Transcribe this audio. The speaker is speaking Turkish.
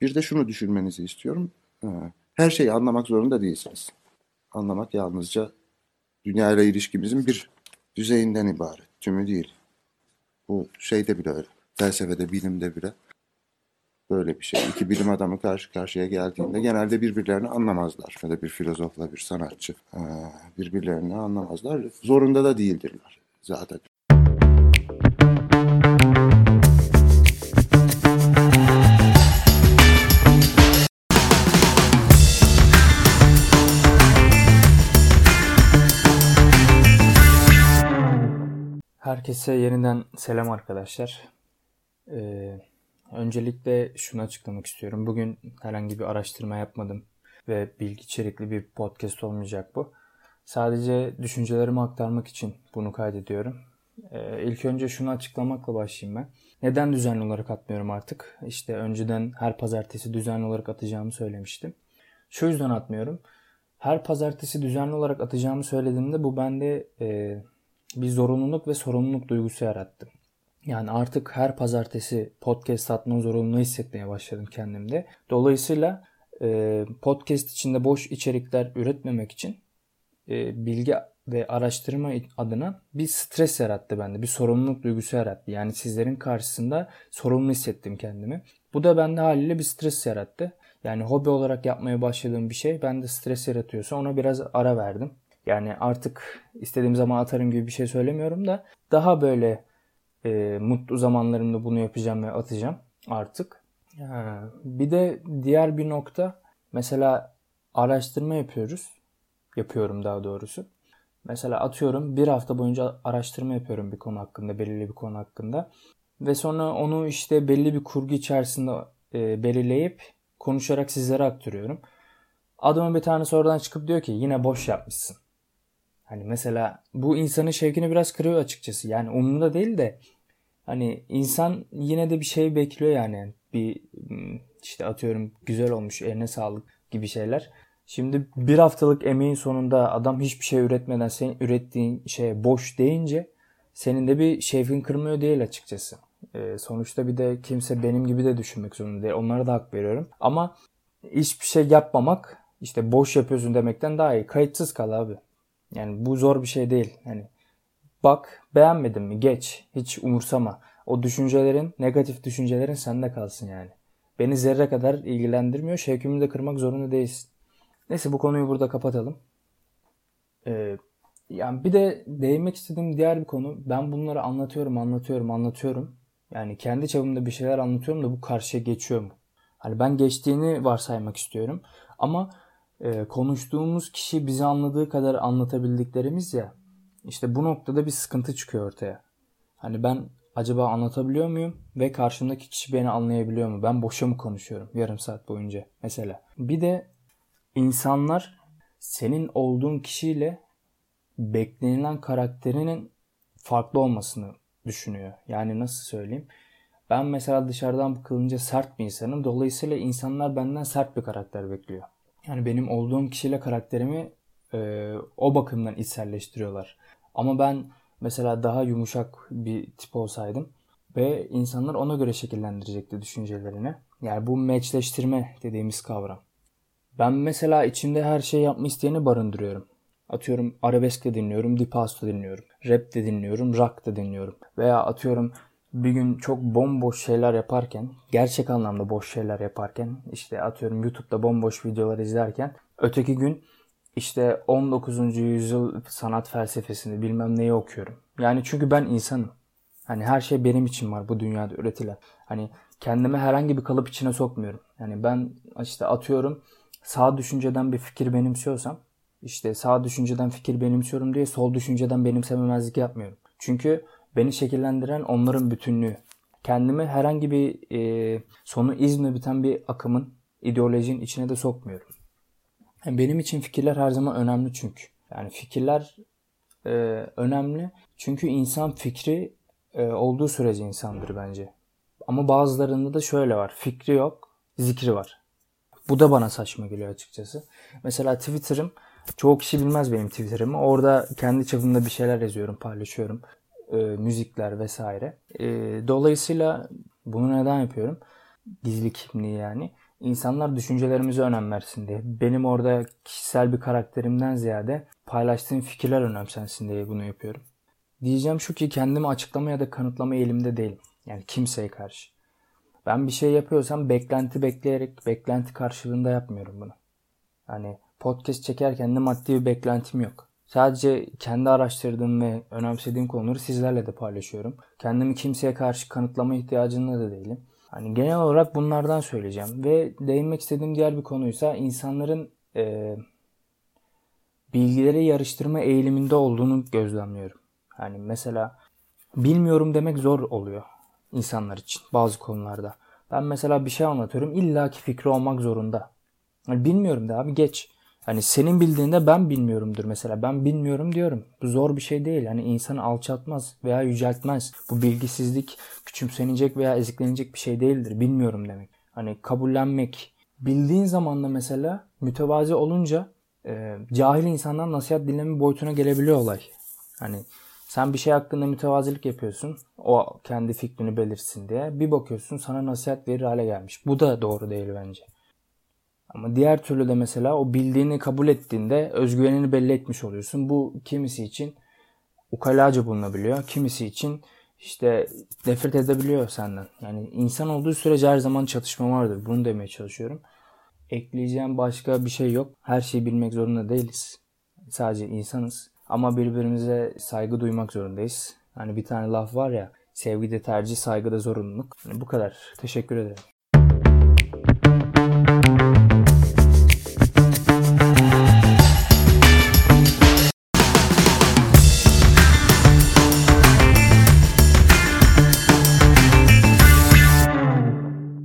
Bir de şunu düşünmenizi istiyorum. Ee, her şeyi anlamak zorunda değilsiniz. Anlamak yalnızca dünya ile ilişkimizin bir düzeyinden ibaret. Tümü değil. Bu şeyde bile öyle. Felsefede, bilimde bile böyle bir şey. İki bilim adamı karşı karşıya geldiğinde genelde birbirlerini anlamazlar. Ya da bir filozofla bir sanatçı ee, birbirlerini anlamazlar. Zorunda da değildirler zaten. Herkese yeniden selam arkadaşlar. Ee, öncelikle şunu açıklamak istiyorum. Bugün herhangi bir araştırma yapmadım ve bilgi içerikli bir podcast olmayacak bu. Sadece düşüncelerimi aktarmak için bunu kaydediyorum. Ee, ilk önce şunu açıklamakla başlayayım ben. Neden düzenli olarak atmıyorum artık? İşte önceden her pazartesi düzenli olarak atacağımı söylemiştim. Şu yüzden atmıyorum. Her pazartesi düzenli olarak atacağımı söylediğimde bu bende... E, bir zorunluluk ve sorumluluk duygusu yarattı. Yani artık her pazartesi podcast atma zorunluluğu hissetmeye başladım kendimde. Dolayısıyla e, podcast içinde boş içerikler üretmemek için e, bilgi ve araştırma adına bir stres yarattı bende. Bir sorumluluk duygusu yarattı. Yani sizlerin karşısında sorumlu hissettim kendimi. Bu da bende haliyle bir stres yarattı. Yani hobi olarak yapmaya başladığım bir şey bende stres yaratıyorsa ona biraz ara verdim. Yani artık istediğim zaman atarım gibi bir şey söylemiyorum da daha böyle e, mutlu zamanlarımda bunu yapacağım ve atacağım artık. Bir de diğer bir nokta mesela araştırma yapıyoruz. Yapıyorum daha doğrusu. Mesela atıyorum bir hafta boyunca araştırma yapıyorum bir konu hakkında, belirli bir konu hakkında. Ve sonra onu işte belli bir kurgu içerisinde e, belirleyip konuşarak sizlere aktarıyorum. Adamın bir tane sonradan çıkıp diyor ki yine boş yapmışsın. Hani mesela bu insanın şevkini biraz kırıyor açıkçası. Yani umurunda değil de hani insan yine de bir şey bekliyor yani. Bir hmm, işte atıyorum güzel olmuş eline sağlık gibi şeyler. Şimdi bir haftalık emeğin sonunda adam hiçbir şey üretmeden senin ürettiğin şey boş deyince senin de bir şevkin kırmıyor değil açıkçası. Ee, sonuçta bir de kimse benim gibi de düşünmek zorunda değil. Onlara da hak veriyorum. Ama hiçbir şey yapmamak işte boş yapıyorsun demekten daha iyi. Kayıtsız kal abi. Yani bu zor bir şey değil. Hani bak beğenmedin mi geç. Hiç umursama. O düşüncelerin, negatif düşüncelerin sende kalsın yani. Beni zerre kadar ilgilendirmiyor. Şevkimi de kırmak zorunda değilsin. Neyse bu konuyu burada kapatalım. Ee, yani bir de değinmek istediğim diğer bir konu. Ben bunları anlatıyorum, anlatıyorum, anlatıyorum. Yani kendi çapımda bir şeyler anlatıyorum da bu karşıya geçiyor mu? Hani ben geçtiğini varsaymak istiyorum. Ama e, konuştuğumuz kişi bizi anladığı kadar anlatabildiklerimiz ya işte bu noktada bir sıkıntı çıkıyor ortaya. Hani ben acaba anlatabiliyor muyum ve karşımdaki kişi beni anlayabiliyor mu? Ben boşa mı konuşuyorum yarım saat boyunca mesela. Bir de insanlar senin olduğun kişiyle beklenilen karakterinin farklı olmasını düşünüyor. Yani nasıl söyleyeyim? Ben mesela dışarıdan bakılınca sert bir insanım. Dolayısıyla insanlar benden sert bir karakter bekliyor. Yani benim olduğum kişiyle karakterimi e, o bakımdan içselleştiriyorlar. Ama ben mesela daha yumuşak bir tip olsaydım ve insanlar ona göre şekillendirecekti düşüncelerini. Yani bu meçleştirme dediğimiz kavram. Ben mesela içimde her şeyi yapma isteyeni barındırıyorum. Atıyorum arabesk de dinliyorum, da dinliyorum. Rap de dinliyorum, rock da dinliyorum. Veya atıyorum bir gün çok bomboş şeyler yaparken, gerçek anlamda boş şeyler yaparken, işte atıyorum YouTube'da bomboş videolar izlerken, öteki gün işte 19. yüzyıl sanat felsefesini bilmem neyi okuyorum. Yani çünkü ben insanım. Hani her şey benim için var bu dünyada üretilen. Hani kendime herhangi bir kalıp içine sokmuyorum. Yani ben işte atıyorum sağ düşünceden bir fikir benimsiyorsam işte sağ düşünceden fikir benimsiyorum diye sol düşünceden benimsememezlik yapmıyorum. Çünkü beni şekillendiren onların bütünlüğü. Kendimi herhangi bir e, sonu izle biten bir akımın, ideolojinin içine de sokmuyorum. Yani benim için fikirler her zaman önemli çünkü. Yani fikirler e, önemli çünkü insan fikri e, olduğu sürece insandır bence. Ama bazılarında da şöyle var. Fikri yok, zikri var. Bu da bana saçma geliyor açıkçası. Mesela Twitter'ım çoğu kişi bilmez benim Twitter'ımı. Orada kendi çapımda bir şeyler yazıyorum, paylaşıyorum e, müzikler vesaire. E, dolayısıyla bunu neden yapıyorum? Gizli kimliği yani. İnsanlar düşüncelerimize önem versin diye. Benim orada kişisel bir karakterimden ziyade paylaştığım fikirler önemsensin diye bunu yapıyorum. Diyeceğim şu ki kendimi açıklama ya da kanıtlama eğilimde değilim. Yani kimseye karşı. Ben bir şey yapıyorsam beklenti bekleyerek, beklenti karşılığında yapmıyorum bunu. Hani podcast çekerken de maddi bir beklentim yok. Sadece kendi araştırdığım ve önemsediğim konuları sizlerle de paylaşıyorum. Kendimi kimseye karşı kanıtlama ihtiyacında da değilim. Hani genel olarak bunlardan söyleyeceğim. Ve değinmek istediğim diğer bir konuysa insanların e, bilgileri yarıştırma eğiliminde olduğunu gözlemliyorum. Hani mesela bilmiyorum demek zor oluyor insanlar için bazı konularda. Ben mesela bir şey anlatıyorum illaki fikri olmak zorunda. Hani bilmiyorum de abi geç. Hani senin bildiğinde ben bilmiyorumdur mesela. Ben bilmiyorum diyorum. Bu zor bir şey değil. Hani insanı alçaltmaz veya yüceltmez. Bu bilgisizlik küçümsenecek veya eziklenecek bir şey değildir. Bilmiyorum demek. Hani kabullenmek. Bildiğin zaman da mesela mütevazi olunca e, cahil insandan nasihat dinleme boyutuna gelebiliyor olay. Hani sen bir şey hakkında mütevazilik yapıyorsun. O kendi fikrini belirsin diye. Bir bakıyorsun sana nasihat verir hale gelmiş. Bu da doğru değil bence. Ama diğer türlü de mesela o bildiğini kabul ettiğinde özgüvenini belli etmiş oluyorsun. Bu kimisi için ukalaca bulunabiliyor. Kimisi için işte nefret edebiliyor senden. Yani insan olduğu sürece her zaman çatışma vardır. Bunu demeye çalışıyorum. Ekleyeceğim başka bir şey yok. Her şeyi bilmek zorunda değiliz. Sadece insanız. Ama birbirimize saygı duymak zorundayız. Hani bir tane laf var ya sevgi de tercih, saygı da zorunluluk. Yani bu kadar. Teşekkür ederim.